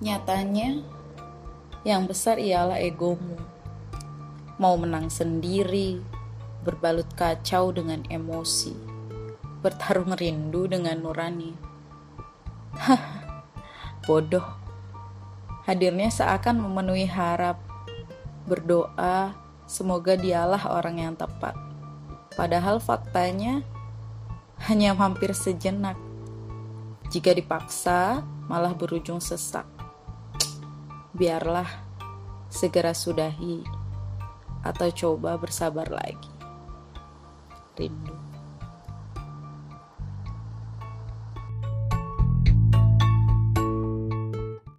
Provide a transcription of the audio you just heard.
Nyatanya, yang besar ialah egomu. Mau menang sendiri, berbalut kacau dengan emosi, bertarung rindu dengan nurani. Hah, bodoh. Hadirnya seakan memenuhi harap, berdoa, semoga dialah orang yang tepat. Padahal faktanya hanya hampir sejenak. Jika dipaksa, malah berujung sesak biarlah segera sudahi atau coba bersabar lagi. Rindu.